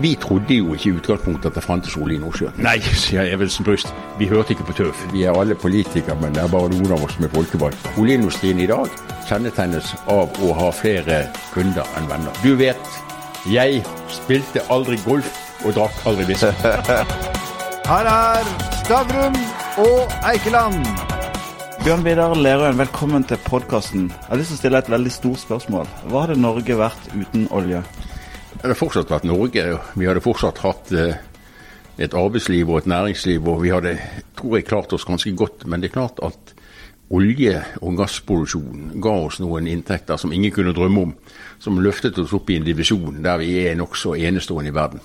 Vi trodde jo ikke i utgangspunktet at det fantes olje i Nordsjøen. Nei, sier Evensen Bryst. Vi hørte ikke på tøv. Vi er alle politikere, men det er bare noen av oss som er folkevalgte. Oljeindustrien i dag kjennetegnes av å ha flere kunder enn venner. Du vet, jeg spilte aldri golf og drakk aldri whisky. Her er Stavrum og Eikeland. Bjørn Vidar Lerøen, velkommen til podkasten. Jeg har lyst til å stille et veldig stort spørsmål. Hva hadde Norge vært uten olje? Det hadde fortsatt vært Norge. Vi hadde fortsatt hatt eh, et arbeidsliv og et næringsliv, og vi hadde, tror jeg, klart oss ganske godt. Men det er klart at olje- og gassproduksjonen ga oss noen inntekter som ingen kunne drømme om. Som løftet oss opp i en divisjon der vi er nokså enestående i verden.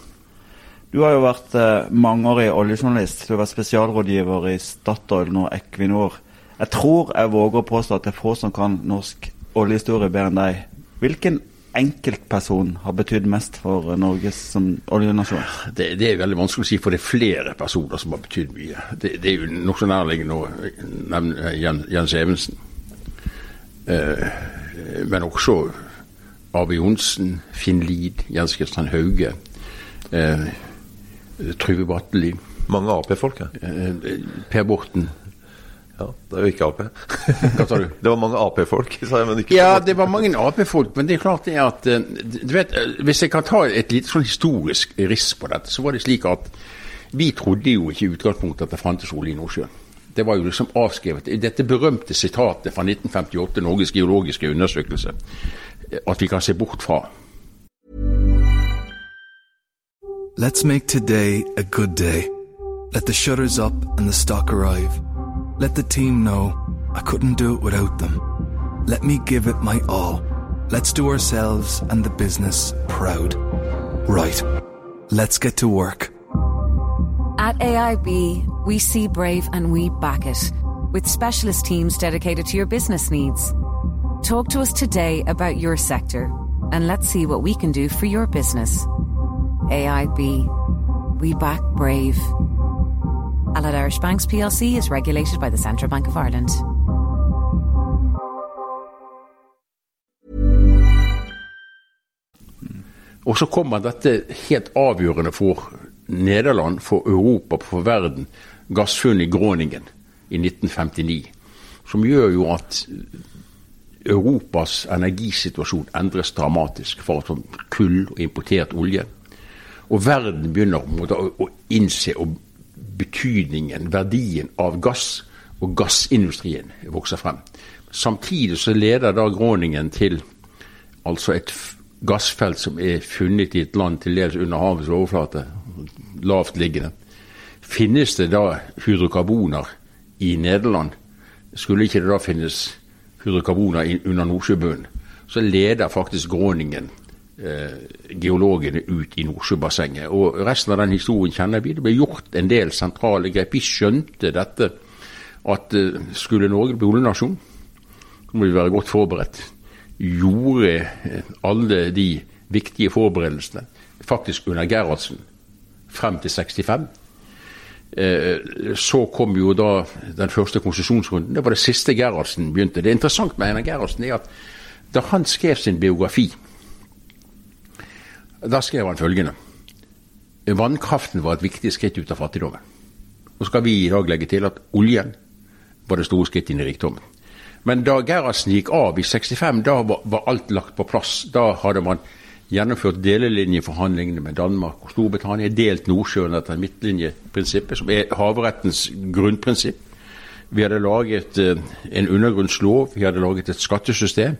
Du har jo vært eh, mangeårig oljejournalist. Du har vært spesialrådgiver i Statoil, nå Equinor. Jeg tror jeg våger å påstå at det er få som kan norsk oljehistorie bedre enn deg. Hvilken enkeltperson har betydd mest for Norge som oljenasjon? Det, det, er veldig vanskelig å si, for det er flere personer som har betydd mye. Det, det, er jo nokså nærliggende å nevne Jens Evensen. Eh, men også Arve Johnsen, Finn Lid, Jens Kristian Hauge, eh, Trygve Bratteli. Mange Ap-folk. Eh, per Borten. Ja, Det er jo ikke Ap. Hva sa du? Det var mange Ap-folk, sa jeg, men ikke Ja, det var mange Ap-folk, men det er klart det at eh, du vet, eh, Hvis jeg kan ta et lite sånn historisk riss på dette, så var det slik at vi trodde jo ikke i utgangspunktet at det fantes olje i Nordsjøen. Det var jo liksom avskrevet. I dette berømte sitatet fra 1958, Norges geologiske undersøkelse, eh, at vi kan se bort fra. Let's make today a good day. Let the shutters up and the stock arrive. Let the team know I couldn't do it without them. Let me give it my all. Let's do ourselves and the business proud. Right. Let's get to work. At AIB, we see Brave and we back it with specialist teams dedicated to your business needs. Talk to us today about your sector and let's see what we can do for your business. AIB, we back Brave. Allied Irish Banks plc is regulated by the Central Bank of Ireland. Og så kommer dette helt avgjørende for Nederland, for Europa, for verden, gassfunnet i Groningen i 1959. Som gjør jo at Europas energisituasjon endres dramatisk fra sånn kull og importert olje. Og verden begynner å, innse innse betydningen, verdien av gass, og gassindustrien vokser frem. Samtidig så leder da Groningen til altså et gassfelt som er funnet i et land til dels under havets overflate, lavt liggende. Finnes det da hydrokarboner i Nederland? Skulle ikke det da finnes hydrokarboner under Nordsjøbunnen, så leder faktisk Groningen geologene ut i Nordsjøbassenget. Og resten av den historien kjenner vi. Det ble gjort en del sentrale grep. Vi skjønte dette at eh, skulle Norge bli oljenasjon, må vi være godt forberedt. Gjorde eh, alle de viktige forberedelsene faktisk under Gerhardsen frem til 65. Eh, så kom jo da den første konsesjonsrunden. Det var det siste Gerhardsen begynte. Det interessante med Einar Gerhardsen er at da han skrev sin biografi, da skrev han følgende Vannkraften var et viktig skritt ut av fattigdommen. Og skal vi i dag legge til at oljen var det store skrittet inn i rikdommen. Men da Gerhardsen gikk av i 65, da var alt lagt på plass. Da hadde man gjennomført delelinjeforhandlingene med Danmark og Storbritannia, delt Nordsjøen etter midtlinjeprinsippet, som er havrettens grunnprinsipp. Vi hadde laget eh, en undergrunnslov, vi hadde laget et skattesystem,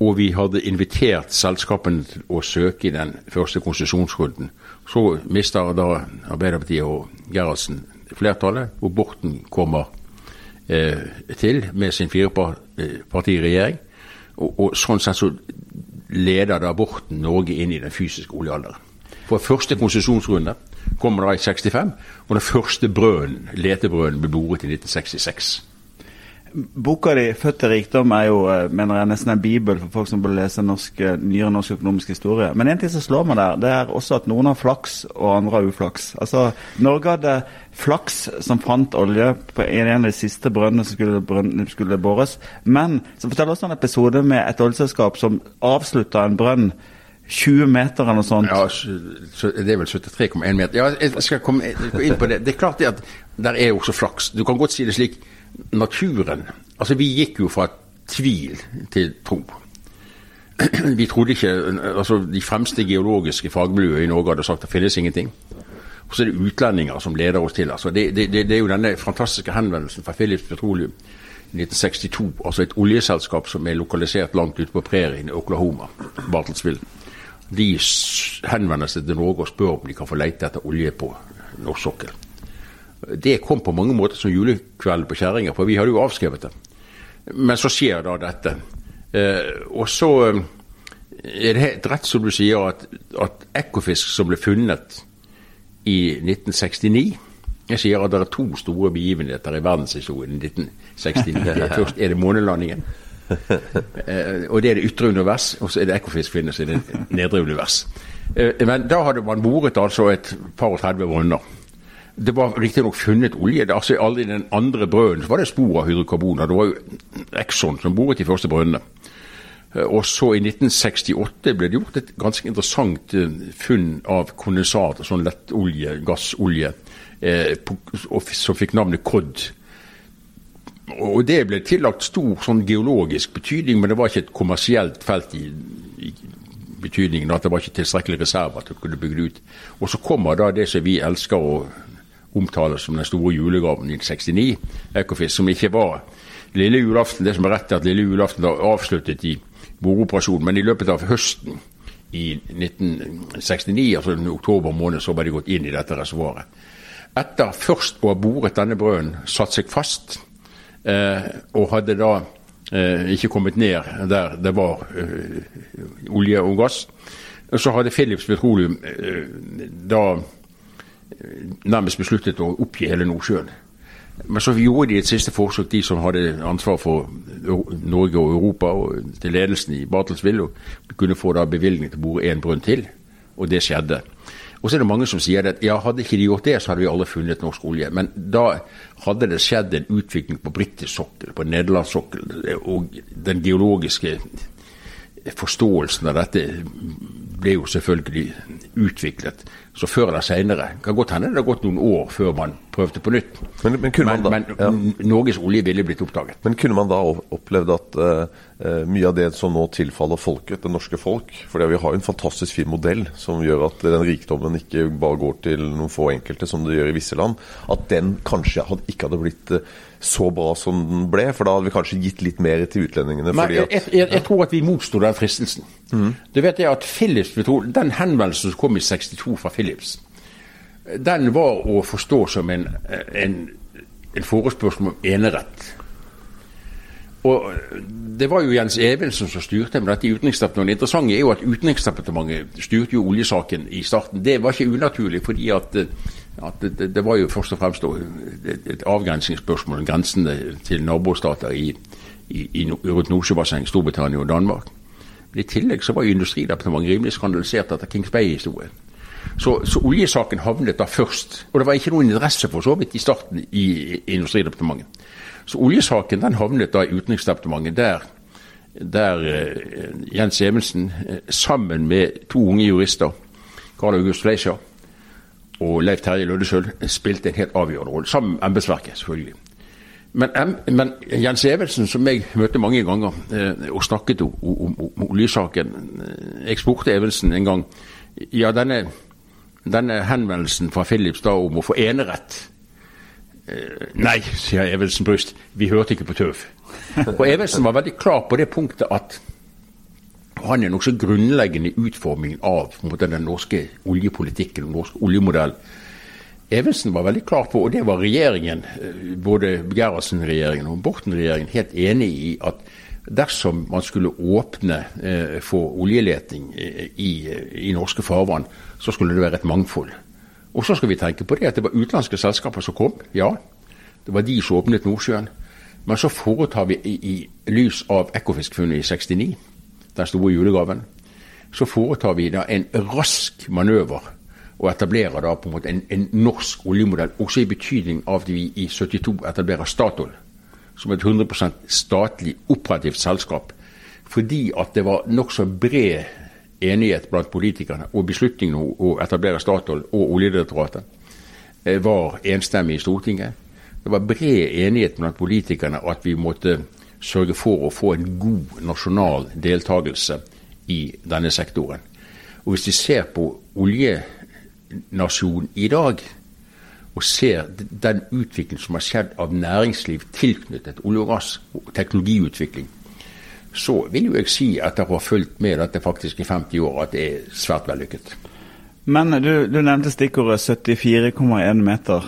og vi hadde invitert selskapene til å søke i den første konsesjonsrunden. Så mister da Arbeiderpartiet og Gerhardsen flertallet, og Borten kommer eh, til med sin firepartiregjering. Og, og sånn sett så leder da Borten Norge inn i den fysiske oljealderen. For første konsesjonsrunde kommer da i 65, og den første brønnen, letebrønnen, ble boret i 1966. Boka di 'Født til rikdom' er jo eh, mener jeg, nesten en bibel for folk som bør lese norsk, nyere norsk økonomisk historie. Men en ting som slår meg der, det er også at noen har flaks, og andre har uflaks. Altså, Norge hadde flaks som fant olje på en av de siste brønnene som skulle, skulle bores. Men så forteller også en episode med et oljeselskap som avslutta en brønn 20 meter eller noe sånt. Ja, det er vel 73,1 meter. Ja, jeg skal komme inn på det. Det er klart det at der er jo også flaks. Du kan godt si det slik. Naturen Altså, vi gikk jo fra tvil til tro. Vi trodde ikke altså De fremste geologiske fagmiljøene i Norge hadde sagt at det finnes ingenting. Og så er det utlendinger som leder oss til. altså Det, det, det, er jo denne fantastiske henvendelsen fra Philips Petroleum i 1962. Altså et oljeselskap som er lokalisert langt ute på prærien i Oklahoma, Bartlesville. De henvender seg til Norge og spør om de kan få lete etter olje på norsk sokkel. Det kom på mange måter som julekvelden på kjerringa, for vi hadde jo avskrevet det. Men så skjer da dette. Eh, og så eh, er det helt rett som du sier, at, at Ekofisk som ble funnet i 1969 Jeg sier at det er to store begivenheter i verdenshistorien i 1969. Først er det månelandingen. Eh, og det er det ytre univers, og så er det Ekofisk finnes i det nedre univers. Eh, men da hadde man boret altså et par og 30 brønner. Det var riktignok funnet olje. Det, altså Alle i den andre brønnen var det spor av hydrokarboner. Det var jo Exxon som boret de første brønnene. Eh, Og så i 1968 ble det gjort et ganske interessant eh, funn av kondensat, sånn lettolje, gassolje, eh, som fikk navnet Cod. Og det ble tillagt stor sånn geologisk betydning, men det var ikke et kommersielt felt i, i betydningen at det var ikke tilstrekkelig reserver til å kunne bygge det ut. Og så kommer da det som vi elsker å omtale som den store julegaven i 69, Ekofisk, som ikke var lille julaften. Det som er rett er at lille julaften var avsluttet i bordoperasjonen, men i løpet av høsten i 1969, altså i oktober måned, så var de gått inn i dette reservoaret. Etter først å ha boret denne brønnen, satt seg fast, eh, og hadde da eh, ikke kommet ned der det var eh, olje og gass, så hadde Philips Petroleum eh, da nærmest besluttet å oppgi hele Nordsjøen. Men så gjorde de et siste forsøk, de som hadde ansvar for Norge og Europa, og til ledelsen i Bartelsville, kunne få da bevilgning til å bore én brønn til. Og det skjedde. Og så er det mange som sier at ja, hadde ikke de gjort det, så hadde vi aldri funnet norsk olje. Men da hadde det skjedd en utvikling på britisk sokkel, på nederlandssokkel, og den geologiske forståelsen av dette ble jo selvfølgelig utviklet. Så før eller senere kan godt hende det har gått noen år før man prøvde på nytt. Men- men man da- men, ja. Norges olje ville blitt oppdaget. Men kunne man da opplevd at eh, mye av det som nå tilfaller folket, det norske folk For vi har jo en fantastisk fin modell som gjør at den rikdommen ikke bare går til noen få enkelte, som det gjør i visse land, at den kanskje hadde, ikke hadde blitt uh, så bra som den ble? For da hadde vi kanskje gitt litt mer til utlendingene? Men at, jeg, jeg, jeg tror at vi motsto den fristelsen. Du vet det at Philips, Den henvendelsen som kom i 62 fra Philips, den var å forstå som en, en, en forespørsel om enerett. Og Det var jo Jens Evensen som styrte med dette i Utenriksdepartementet. Det interessante er jo at Utenriksdepartementet styrte jo oljesaken i starten. Det var ikke unaturlig, fordi at, at det, det var jo først og fremst et, avgrensingsspørsmål om grensene til nabostater i, i, i, rundt Nordsjøbassenget, Storbritannia og Danmark. Men I tillegg så var jo Industridepartementet rimelig skandalisert etter Kings Bay-historien. Så, så oljesaken havnet da først. Og det var ikke noen interesse for så vidt i starten i, i Industridepartementet. Så oljesaken den havnet da i Utenriksdepartementet, der, der eh, Jens Evensen eh, sammen med to unge jurister, Karl August Fleischer og Leif Terje Løddesøl, spilte en helt avgjørende rolle. Sammen med embetsverket, selvfølgelig. Men, men Jens Evensen, som jeg møtte mange ganger eh, og snakket om, om, om oljesaken eh, Jeg spurte Evensen en gang ja, denne, denne henvendelsen fra Philips da om å få enerett Eh, Nei, sier Evensen bryst, vi hørte ikke på tøv. Og Evensen var veldig klar på det punktet at han er nokså grunnleggende i utformingen av den norske oljepolitikken, den norske oljemodellen. Evensen var veldig klar på, og det var regjeringen, eh, både Gerhardsen-regjeringen og Borten-regjeringen, helt enig i at dersom man skulle åpne eh, for oljeleting eh, i, i norske farvann, så skulle det være et mangfold. Og så skal vi tenke på det at det var utenlandske selskaper som kom. Ja, det var de som åpnet Nordsjøen. Men så foretar vi i, i lys av Ekofisk-funnet i 69, den store julegaven, så foretar vi da en rask manøver og etablerer da på en måte en, en norsk oljemodell, også i betydning av at vi i 72 etablerer Statoil som et 100% statlig operativt selskap, fordi at det var nokså bred enighet blant politikerne, og beslutningen om å etablere Statoil og Oljedirektoratet eh, var enstemmig i Stortinget. Det var bred enighet blant politikerne at vi måtte sørge for å få en god nasjonal deltakelse i denne sektoren. Og Hvis vi ser på oljenasjonen i dag, og ser den utvikling som har skjedd av næringsliv tilknyttet olje og gass, og teknologiutvikling, så vil jo jeg si at jeg har fulgt med dette faktisk i 50 år, at det er svært vellykket. Men du, du nevnte stikkordet 74,1 meter.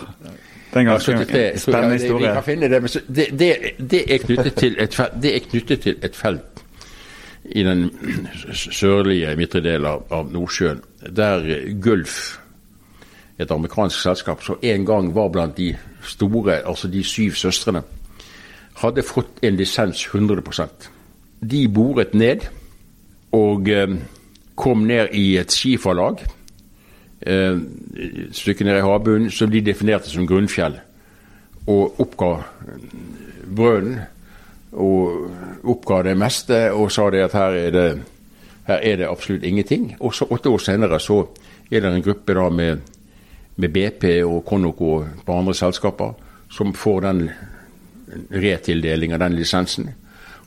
Det er en ganske Ja, 73, så, spennende det- Vi historie. kan finne det, men det, det, det, er knyttet til et det er knyttet til et felt i den sørlige midtre delen av, av Nordsjøen, der Gulf, et amerikansk selskap som en gang var blant de store, altså de syv søstrene, hadde fått en lisens 100% De boret ned og eh, kom ned i et skiferlag eh, et stykke ned i havbunnen, som de definerte som grunnfjell, og oppga brønnen og oppga det meste og sa det at her er det, her er det absolutt ingenting. Og så åtte år senere så er det en gruppe da med, med BP og Conoco og et par andre selskaper som får den retildeling av den lisensen.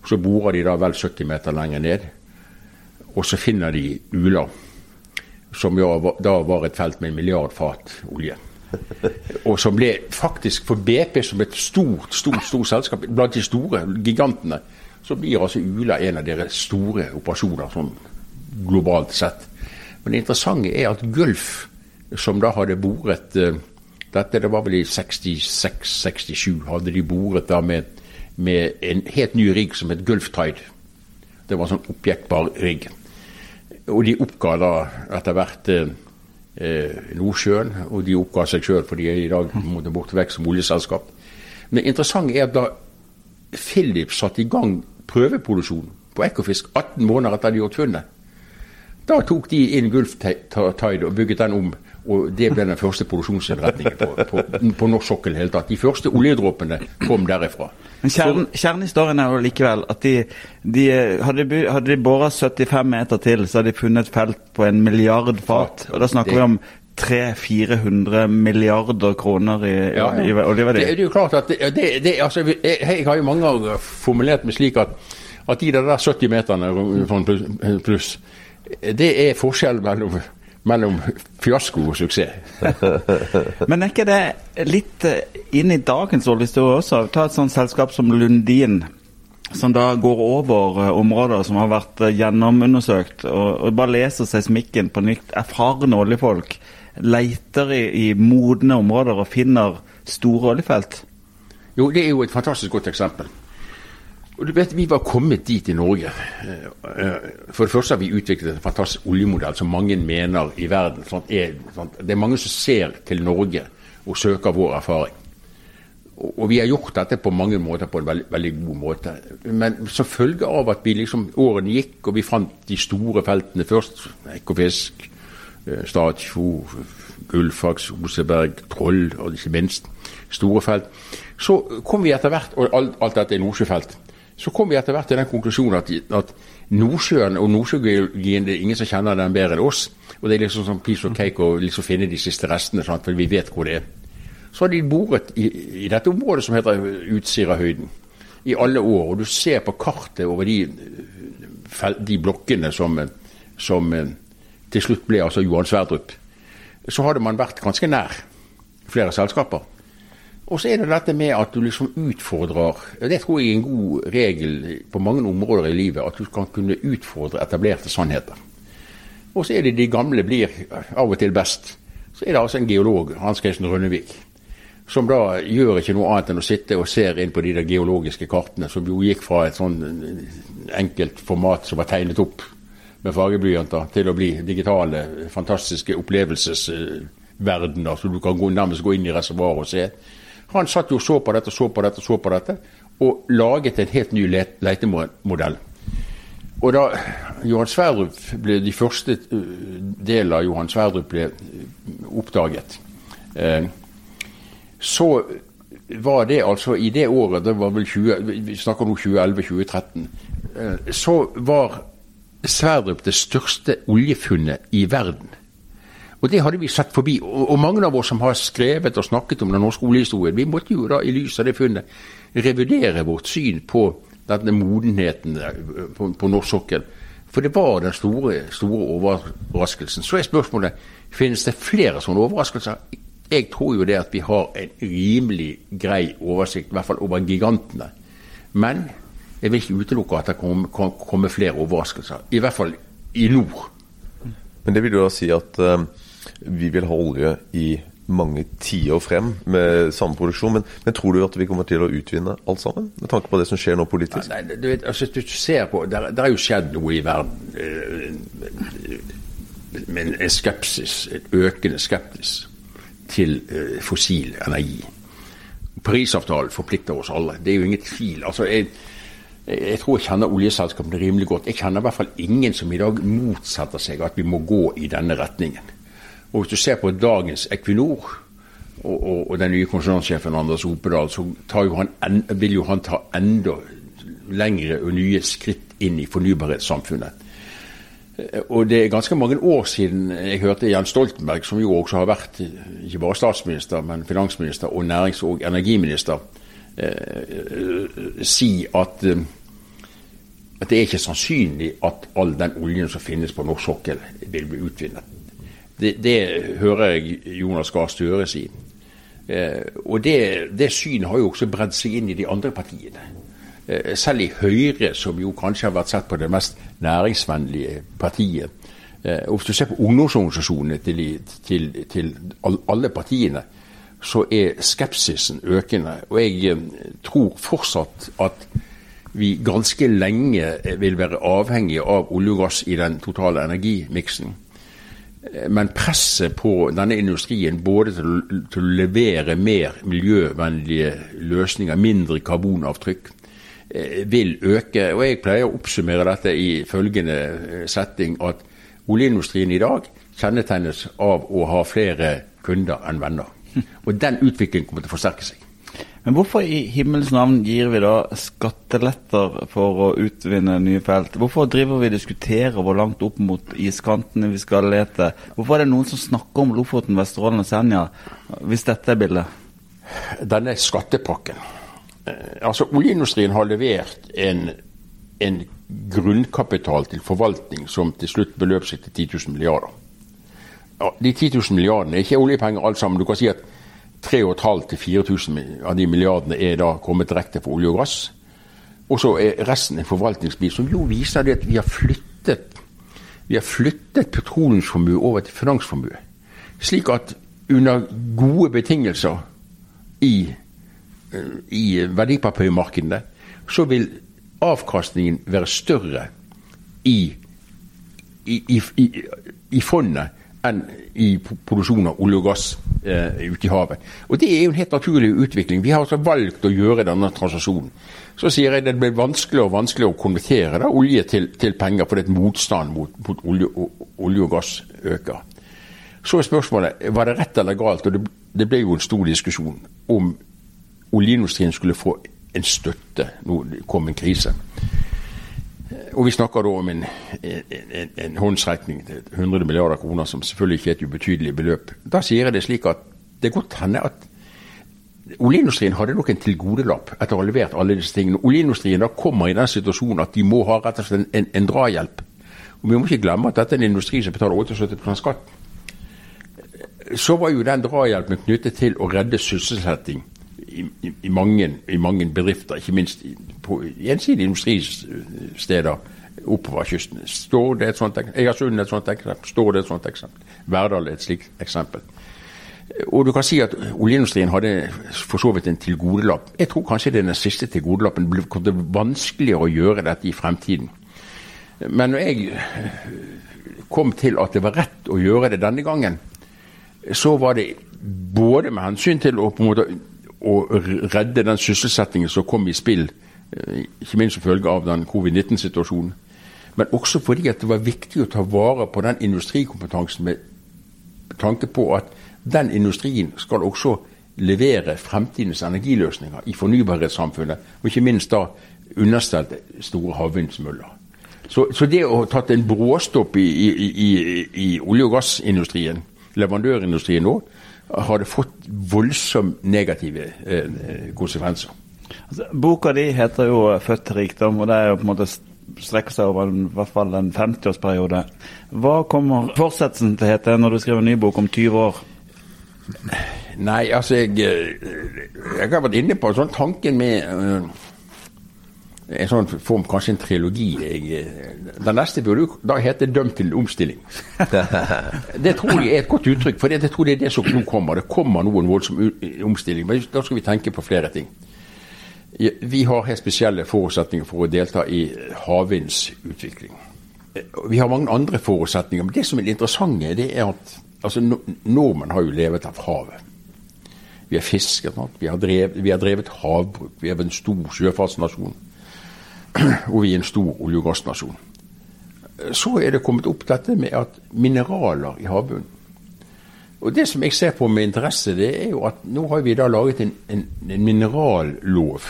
Så borer de da vel 70 meter lenger ned, og så finner de Ula som da var et felt med en milliard fat olje. Og som ble faktisk for BP som et stort, stort stort selskap, blant de store gigantene, så blir altså Ula en av deres store operasjoner sånn globalt sett. Men det interessante er at Gulf, som da hadde boret eh, dette, det var vel i 66-67, hadde de boret da med, med en helt ny rigg som het Gulf Tide. Det var en sånn objektbar rigg. Og de oppga da etter hvert eh, eh, Nordsjøen, og de oppga seg sjøl, for de i dag måtte borte vekk som oljeselskap. Men det interessante er at da Philip satte i gang prøveproduksjon på Ekofisk 18 måneder etter de gjort funnet, da tok de inn Gulf Tide og bygget den om. Og det ble den første produksjonsinnretningen på, på, på norsk sokkel i det hele tatt. De første oljedråpene kom derifra. Men kjernen, kjernehistorien er jo likevel at de, de hadde, hadde de bora 75 meter til, så hadde de funnet felt på en milliard fat. Og da snakker Det- vi om 300-400 milliarder kroner i, Ja, i, i Det, oljeverdi. det er jo klart at det, det, det, altså, jeg, jeg har jo mange ganger formulert meg slik at, at de der 70 meterne pluss, pluss, det er forskjell mellom, mellom fiasko og suksess. Men er ikke det litt eh, inn i dagens oljehistorie også? Ta et sånt selskap som Lundin. Som da går over eh, områder som har vært eh, gjennomundersøkt, og, og bare leser seismikken på nytt. Erfarne oljefolk leter i, i modne områder og finner store oljefelt. Jo, det er jo et fantastisk godt eksempel. Og du vet, Vi var kommet dit i Norge. Eh, eh, For det første har vi utviklet en fantastisk oljemodell som mange mener i verden. sånn er, sånn, det er mange som ser til Norge og søker vår erfaring. Og vi har gjort dette på mange måter på en veldig, veldig god måte. Men som følge av at vi liksom, årene gikk, og vi fant de store feltene først, Ekofisk, eh, Statfjord, Gullfaks, Oseberg, Troll og ikke minst store felt, så kom vi etter hvert, og alt, alt dette er Nordsjøfelt, så kom vi etter hvert til den konklusjonen at, at Nordsjøen og nordsjøgeologien det er ingen som kjenner den bedre enn oss. Og det er liksom sånn piece of cake å liksom finne de siste restene, sant, for vi vet hvor det er. Så har de boret i, i dette området som heter Utsirahøyden i alle år. Og du ser på kartet over de, de blokkene som, som til slutt ble altså Johan Sverdrup. Så hadde man vært ganske nær flere selskaper. Og så er det dette med at du liksom utfordrer Det tror jeg er en god regel på mange områder i livet. At du kan kunne utfordre etablerte sannheter. Og så er det de gamle blir av og til best. Så er det altså en geolog, Hans Christian Rønnevik, som da gjør ikke noe annet enn å sitte og ser inn på de der geologiske kartene, som jo gikk fra et sånn enkelt format som var tegnet opp med fargeblyanter, til å bli digitale, fantastiske opplevelsesverdener, så du kan gå, nærmest gå inn i reservoaret og se. Han satt jo og så på dette, så på dette, så på dette, og laget en helt ny let- letemodell. Og da Johan Sverdrup ble de første uh, delene av Johan Sverdrup ble uh, oppdaget, eh, så var det altså i det året, det var vel 20, vi snakker nå 2011-2013, eh, så var Sverdrup det største oljefunnet i verden. Og det hadde vi sett forbi. Og, og mange av oss som har skrevet og snakket om den norske oljehistorien, vi måtte jo da i lys av det funnet revidere vårt syn på denne modenheten på, på norsk sokkel. For det var den store, store overraskelsen. Så er spørsmålet finnes det flere sånne overraskelser. Jeg tror jo det at vi har en rimelig grei oversikt, i hvert fall over gigantene. Men jeg vil ikke utelukke at det kommer komme flere overraskelser. I hvert fall i nord. Men det vil jo da si at uh, vi vil ha olje i mange tiår frem med samme produksjon. Men, men, tror du at vi kommer til å utvinne alt sammen? Med tanke på det som skjer nå politisk? Ja, nei, du vet, altså, du ser på, Det er jo skjedd noe i verden eh, med en skepsis, et økende skepsis til eh, fossil energi. Parisavtalen forplikter oss alle. Det er jo ingen tvil. altså jeg jeg tror jeg kjenner oljeselskapene rimelig godt. Jeg kjenner i hvert fall ingen som i dag motsetter seg at vi må gå i denne retningen. Og Hvis du ser på dagens Equinor og, og, og den nye konsernsjefen Anders Opedal, så jo en, vil jo han ta enda lengre og nye skritt inn i fornybarhetssamfunnet. Og Det er ganske mange år siden jeg hørte Jens Stoltenberg, som jo også har vært ikke bare statsminister, men finansminister og nærings- og energiminister, eh, si at, eh, at det er ikke sannsynlig at all den oljen som finnes på norsk sokkel, vil bli utvinnet. Det, det hører jeg Jonas Gahr Støre si. Eh, og det, det synet har jo også bredd seg inn i de andre partiene. Eh, selv i Høyre, som jo kanskje har vært sett på det mest næringsvennlige partiet. Eh, og Hvis du ser på ungdomsorganisasjonene til, til, til alle partiene, så er skepsisen økende. Og jeg eh, tror fortsatt at vi ganske lenge vil være avhengige av olje og gass i den totale energimiksen. Eh, men presset på denne industrien både til, til, å levere mer miljøvennlige løsninger, mindre karbonavtrykk, eh, vil øke. Og Jeg pleier å oppsummere dette i følgende eh, setting at oljeindustrien i dag kjennetegnes av å ha flere kunder enn venner. Og Den utviklingen kommer til å forsterke seg. Men hvorfor i himmels navn gir vi da skatteletter for å utvinne nye felt? Hvorfor driver vi og diskuterer hvor langt opp mot iskantene vi skal lete? Hvorfor er det noen som snakker om Lofoten, Vesterålen og Senja, hvis dette er bildet? Denne skattepakken. Eh, altså, Oljeindustrien har levert en, en grunnkapital til forvaltning som til slutt beløper seg til 10 000 milliarder. Ja, de 10 000 milliardene er ikke oljepenger alt sammen. Du kan si at 3500-4000 av de milliardene er da kommet direkte for olje og gass. Og så er resten en forvaltningsbil som jo viser det at vi har flyttet vi har flyttet petroleumsformue over til finansformue. Slik at under gode betingelser i, i verdipapirmarkedene, så vil avkastningen være større i, i, i, i fondet enn i produksjon av olje og gass eh, ute i havet. Og Det er jo en helt naturlig utvikling. Vi har altså valgt å gjøre denne transaksjonen. Så sier jeg det blir vanskeligere og vanskeligere å konvertere da, olje til, til, penger fordi motstanden mot, mot olje, og, olje, og, gass øker. Så er spørsmålet var det rett eller galt. og Det, det ble jo en stor diskusjon om oljeindustrien skulle få en støtte nå kom en krise. Og vi snakker da om en, en, en håndsrekning til 100 milliarder kroner, som selvfølgelig ikke er et ubetydelig beløp. Da sier jeg det slik at det godt hende at oljeindustrien hadde nok en tilgodelapp etter å ha levert alle disse tingene. Oljeindustrien da kommer i den situasjonen at de må ha rett og slett en, en drahjelp. Og Vi må ikke glemme at dette er en industri som betaler 78 skatt. Så var jo den drahjelpen knyttet til å redde sysselsetting i, i, mange, i mange, bedrifter, ikke minst på gjensidige industristeder oppover kysten. Står det et sånt Egersund er et sånt eksempel. Står det et sånt eksempel. Verdal er et slikt eksempel. Og du kan si at Oljeindustrien hadde for så vidt en tilgodelapp. Jeg tror kanskje det er den siste tilgodelappen. Det blir vanskeligere å gjøre dette i fremtiden. Men når jeg kom til at det var rett å gjøre det denne gangen, så var det både med hensyn til å på en måte å redde den sysselsettingen som kom i spill, eh, ikke minst som følge av den covid-19-situasjonen. Men også fordi det var viktig å ta vare på den industrikompetansen med tanke på at den industrien skal også levere fremtidens energiløsninger i fornybarhetssamfunnet, og ikke minst da understelt store havvindsmøller. Så, så det å ha tatt en bråstopp i, i, i, i olje- og gassindustrien, leverandørindustrien nå, har det fått voldsomt negative eh, konsekvenser. Altså, boka di heter jo 'Født til rikdom', og det er jo på en måte strekker seg over en, i hvert fall en 50-årsperiode. Hva kommer fortsettelsen til å hete når du skriver en ny bok om 20 år? Nei, altså jeg, jeg har vært inne på en sånn tanken med uh, en sånn form, kanskje en trilogi. Jeg, den neste burde jo da hete 'Dømt til omstilling'. det tror jeg er et godt uttrykk, for jeg tror det er det som nå kommer. Det kommer noen voldsom omstilling. Men da skal vi tenke på flere ting. Vi har helt spesielle forutsetninger for å delta i havvindsutvikling. Vi har mange andre forutsetninger, men det som er det interessante, det er at altså, nordmenn har jo levet av havet. Vi har fisket, vi har, drevet, vi har drevet havbruk, vi er en stor sjøfartsnasjon. Og vi er en stor olje- og gassnasjon. Så er det kommet opp dette med at mineraler i havbunnen. Og Det som jeg ser på med interesse, det er jo at nå har vi da laget en, en, en minerallov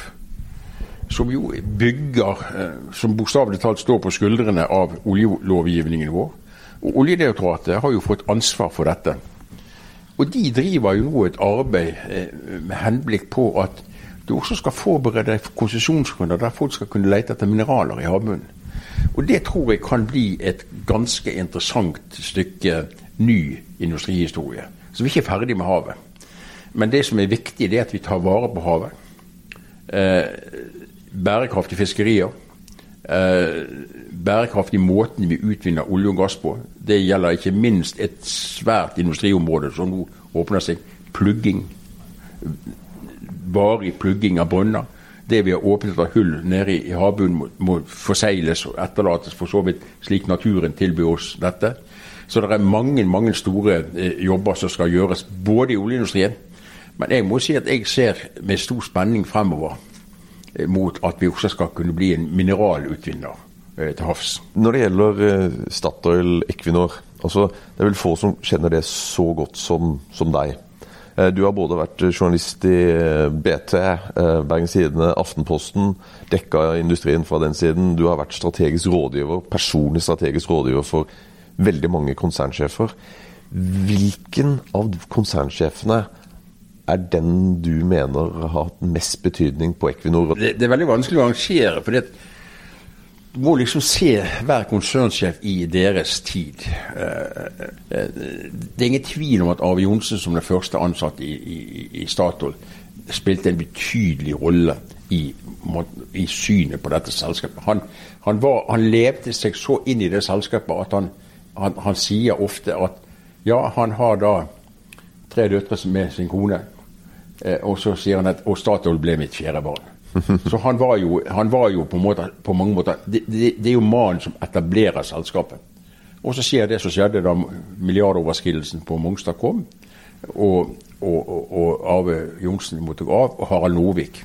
som jo bygger, eh, som bokstavelig talt står på skuldrene av oljelovgivningen vår. Og Oljedirektoratet har jo fått ansvar for dette. Og de driver jo nå et arbeid eh, med henblikk på at du også skal forberede konsesjonsrunder der folk skal kunne lete etter mineraler i havbunnen. Og det tror jeg kan bli et ganske interessant stykke ny industrihistorie. Så vi er ikke ferdig med havet. Men det som er viktig, det er at vi tar vare på havet. Eh, bærekraftige fiskerier. Eh, bærekraftig måten vi utvinner olje og gass på. Det gjelder ikke minst et svært industriområde som nå åpner seg. Plugging. Varig plugging av brønner. Det vi har åpnet av hull nede i havbunnen må, må forsegles og etterlates for så vidt slik naturen tilbyr oss dette. Så det er mange mange store eh, jobber som skal gjøres, både i oljeindustrien. Men jeg må si at jeg ser med stor spenning fremover eh, mot at vi også skal kunne bli en mineralutvinner eh, til havs. Når det gjelder eh, Statoil Equinor, altså, det er vel få som kjenner det så godt som, som deg. Eh, du har både vært journalist i eh, BT, eh, Bergens Tidende, Aftenposten, dekka industrien fra den siden. Du har vært strategisk rådgiver, personlig strategisk rådgiver for veldig mange konsernsjefer. Hvilken av konsernsjefene er den du mener har hatt mest betydning på Equinor? Det, det er veldig vanskelig å arrangere. for det du må liksom se hver konsernsjef i deres tid. Det er ingen tvil om at Arve Johnsen som den første ansatte i, i, i Statoil spilte en betydelig rolle i, i synet på dette selskapet. Han, han, var, han, levde seg så inn i det selskapet at han, han, han sier ofte at ja, han har da tre døtre med sin kone, og så sier han at og Statoil ble mitt fjerde barn. Så han var jo, han var jo på, måte, på, mange måter det, det, det, er jo mannen som etablerer selskapet. Og så skjer det som skjedde da milliardoverskridelsen på Mongstad kom, og, og, og, og Arve Johnsen måtte gå av, og Harald Norvik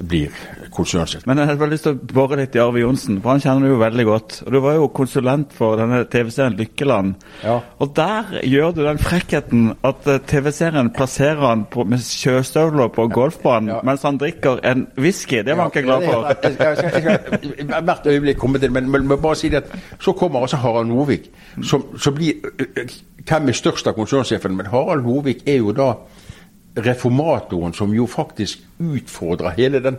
blir konsernsjef. Men jeg hadde bare lyst til å bore litt i Arve Johnsen, for han kjenner du jo veldig godt. Og Du var jo konsulent for denne TV-serien Lykkeland. Ja. Og der gjør du den frekkheten at eh, TV-serien plasserer han på, med sjøstøvler på golfbanen ja. mens han drikker en whisky. Det var han ikke glad for. Jeg skal, jeg skal, hvert øyeblikk komme til men, men, men bare si det at så kommer altså Harald Novik, som, som blir Hvem er størst av konsernsjefene? Men Harald Novik er jo da reformatoren som jo faktisk utfordrer hele den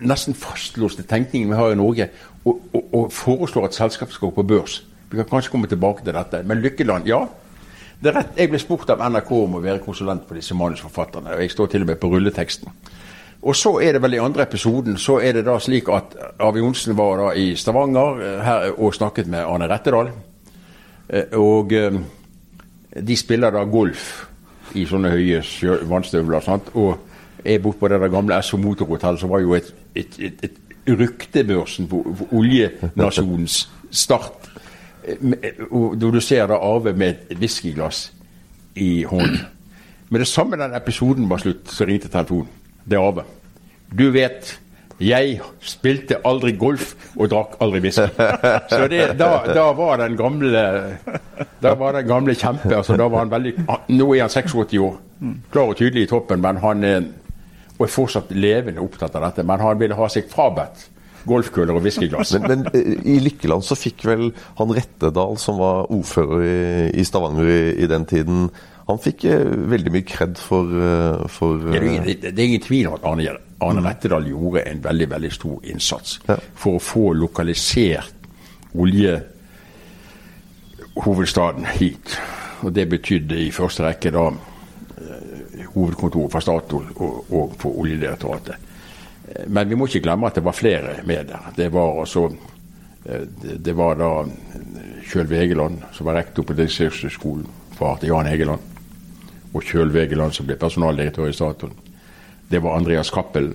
nesten fastlåste tenkningen vi har i Norge, og, og, og foreslår at selskapet skal gå på børs. Vi kan kanskje komme tilbake til dette. Men Lykkeland, ja. Det er rett. Jeg ble spurt av NRK om å være konsulent på disse manusforfatterne. og Jeg står til og med på rulleteksten. Og så er det vel i andre episoden så er det da slik at Arve Johnsen var da i Stavanger her, og snakket med Arne Rettedal. Og de spiller da golf i sånne høye vannstøvler. Sant? Og jeg borte på det der gamle SO Motorhotell, som var jo et, et, et, et ryktebørsen på, for oljenasjonens start. Og når du ser da Arve med et whiskyglass i hånden Med det samme den episoden var slutt, så ringte telefonen. Det er Arve. Du vet jeg spilte aldri golf og drakk aldri whisky. Så det, da, da, var den gamle Da var den gamle kjempe altså da var han veldig, Nå er han 86 år, klar og tydelig i toppen, men han og er fortsatt levende opptatt av dette. Men han ville ha seg frabedt golfkøller og whiskyglass. Men, men eh, i Lykkeland så fikk vel han Rettedal, som var ordfører i, i Stavanger i, i den tiden, han fikk eh, veldig mye kred for, eh, for Det er, eh, ingen, det, er ingen tvil om at Arne, Arne Rettedal gjorde en veldig veldig stor innsats Ja. for å få lokalisert oljehovedstaden hit. Og Det betydde i første rekke da hovedkontoret for Statoil og, og for Oljedirektoratet. Men vi må ikke glemme at det var flere med der. Det var altså det, det var da Kjøl Vegeland, som var rektor på Distriktshøgskolen, far til Jan Egeland. Og Kjøl Egeland, som ble personaldirektør i Statoil. Det var Andreas Cappelen.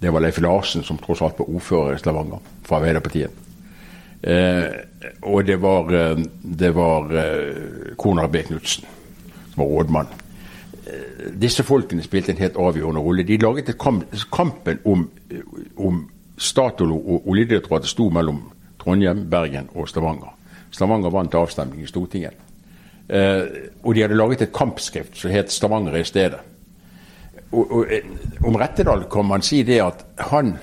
Det var Leif Larsen, som tross alt var ordfører i Stavanger, fra Arbeiderpartiet. Eh, og det var, eh, det var eh, Konrad B. Knutsen, som var rådmann. Eh, disse folkene spilte en helt avgjørende rolle. De laget et kamp, Kampen om, om Statoil og Oljedirektoratet sto mellom Trondheim, Bergen og Stavanger. Stavanger vant avstemning i Stortinget. Eh, og de hadde laget et kampskrift som het 'Stavanger i stedet'. Og, og, eh, om Rettedal kan man si det at han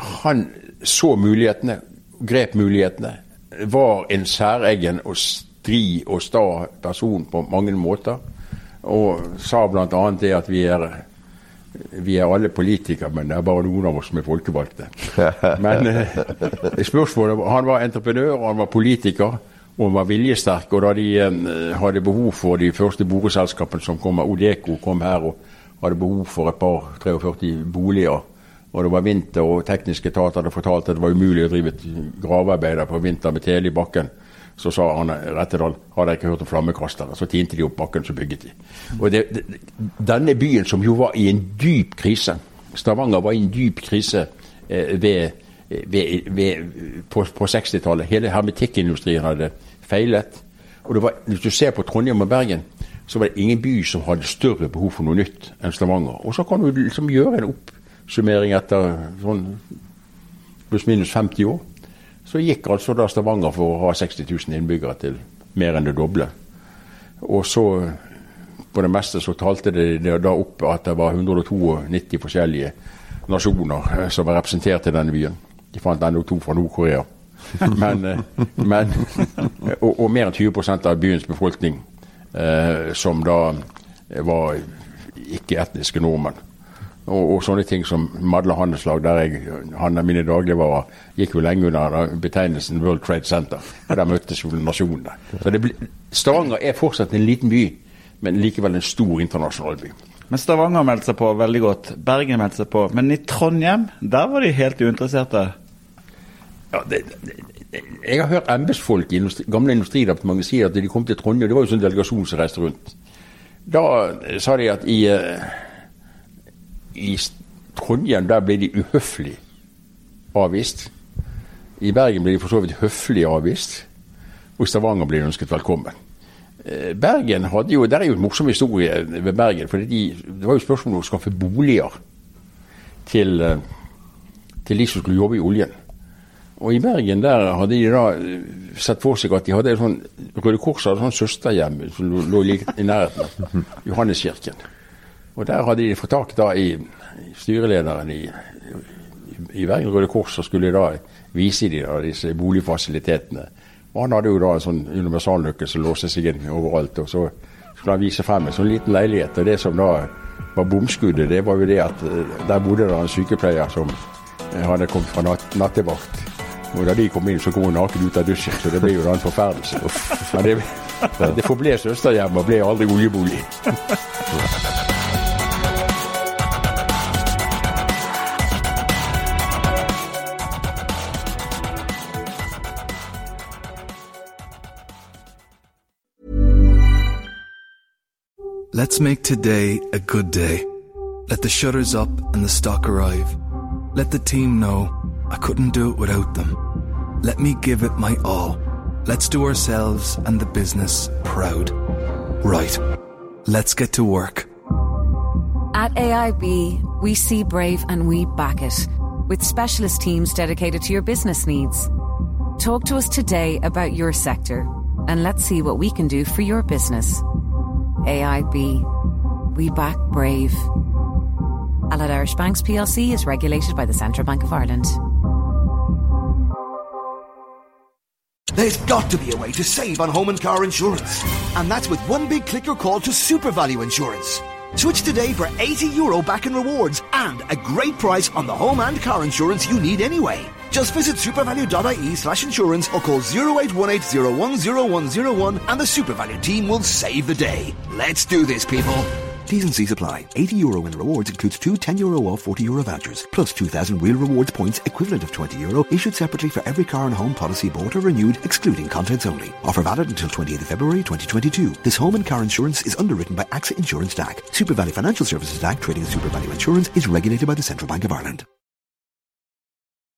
han så mulighetene, grep mulighetene, var en særegen og stri og sta person på mange måter. Og sa bl.a. det at vi er, vi er alle politikere, men det er bare noen av oss som er folkevalgte. Men eh, spørsmålet han var entreprenør, og han var politiker, og var viljesterk. Og da de eh, hadde behov for de første boreselskapene som kom, Odeko kom her og hadde behov for et par 43 boliger, og det var vinter, og tekniske etater hadde fortalt at det var umulig å drive et gravearbeid på vinter med tele i bakken, så sa Arne Rettedal har dere ikke hørt om flammekastere. Så tinte de opp bakken, så bygget de. Og det, det, Denne byen som jo var i en dyp krise, Stavanger var i en dyp krise eh, ved, ved, ved, på, på 60-tallet. Hele hermetikkindustrien hadde feilet. Og det var, hvis du ser på Trondheim og Bergen, så var det ingen by som hadde større behov for noe nytt enn Stavanger. Og så kan du liksom gjøre en oppsummering etter sånn pluss-minus 50 år. Så gikk altså da Stavanger for å ha 60 000 innbyggere til mer enn det doble. Og så på det meste så talte det da opp at det var 192 forskjellige nasjoner eh, som var representert i denne byen. De fant ennå to fra Nord-Korea. Men, eh, men og, og mer enn 20% av byens befolkning eh, som da var ikke-etniske nordmenn. Og, og, sånne ting som Madla handelslag, der jeg handla mine dagligvarer, gikk jo lenge under betegnelsen World Trade Center. Og der møttes jo nasjonene. Så ble, Stavanger er fortsatt en liten by, men likevel en stor internasjonal by. Men Stavanger meldte seg på veldig godt. Bergen meldte seg på. Men i Trondheim, der var de helt uinteresserte. Ja, det, det, jeg har hørt embetsfolk i industri, gamle industridepartementet si at de kom til Trondheim. Det var jo sånn delegasjon som reiste rundt. Da sa de at i, i Trondheim der ble de uhøflig avvist. I Bergen ble de for så vidt høflig avvist. Og i Stavanger ble de ønsket velkommen. Bergen hadde jo, Det er jo en morsom historie ved Bergen. for de, Det var jo spørsmål om å skaffe boliger til, til de som skulle jobbe i oljen. Og i Bergen der hadde de da sett for seg at de hadde sånn Røde Kors hadde sånn søsterhjem som lå like i nærheten av Johanneskirken. Og der hadde de fått tak da i, styrelederen i, i, Bergen Røde Kors, og skulle da vise de da disse boligfasilitetene. Og han hadde jo da en sånn universalnøkkel som låste seg inn overalt. Og så skulle han vise frem en sånn liten leilighet. Og det som da var bomskuddet, det var jo det at der bodde det en sykepleier som hadde kommet fra natt, nattevakt. Og da de kom inn, så kom hun naken ut av dusjen, så det ble jo da en forferdelse. Men det, det forble søsterhjem og ble aldri oljebolig. Let's make today a good day. Let the shutters up and the stock arrive. Let the team know I couldn't do it without them. Let me give it my all. Let's do ourselves and the business proud. Right. Let's get to work. At AIB, we see Brave and we back it with specialist teams dedicated to your business needs. Talk to us today about your sector and let's see what we can do for your business. AIB, we back Brave. Allied Irish Banks plc is regulated by the Central Bank of Ireland. There's got to be a way to save on home and car insurance. And that's with one big click or call to SuperValue Insurance. Switch today for 80 euro back in rewards and a great price on the home and car insurance you need anyway. Just visit supervalue.ie slash insurance or call 0818010101 and the SuperValue team will save the day. Let's do this, people. T's and C's apply. 80 euro in rewards includes two 10 euro off 40 euro vouchers, plus 2,000 real rewards points equivalent of 20 euro issued separately for every car and home policy bought or renewed, excluding contents only. Offer valid until 28th February 2022. This home and car insurance is underwritten by AXA Insurance DAC. Super Value Financial Services DAC, trading as Super Value Insurance, is regulated by the Central Bank of Ireland.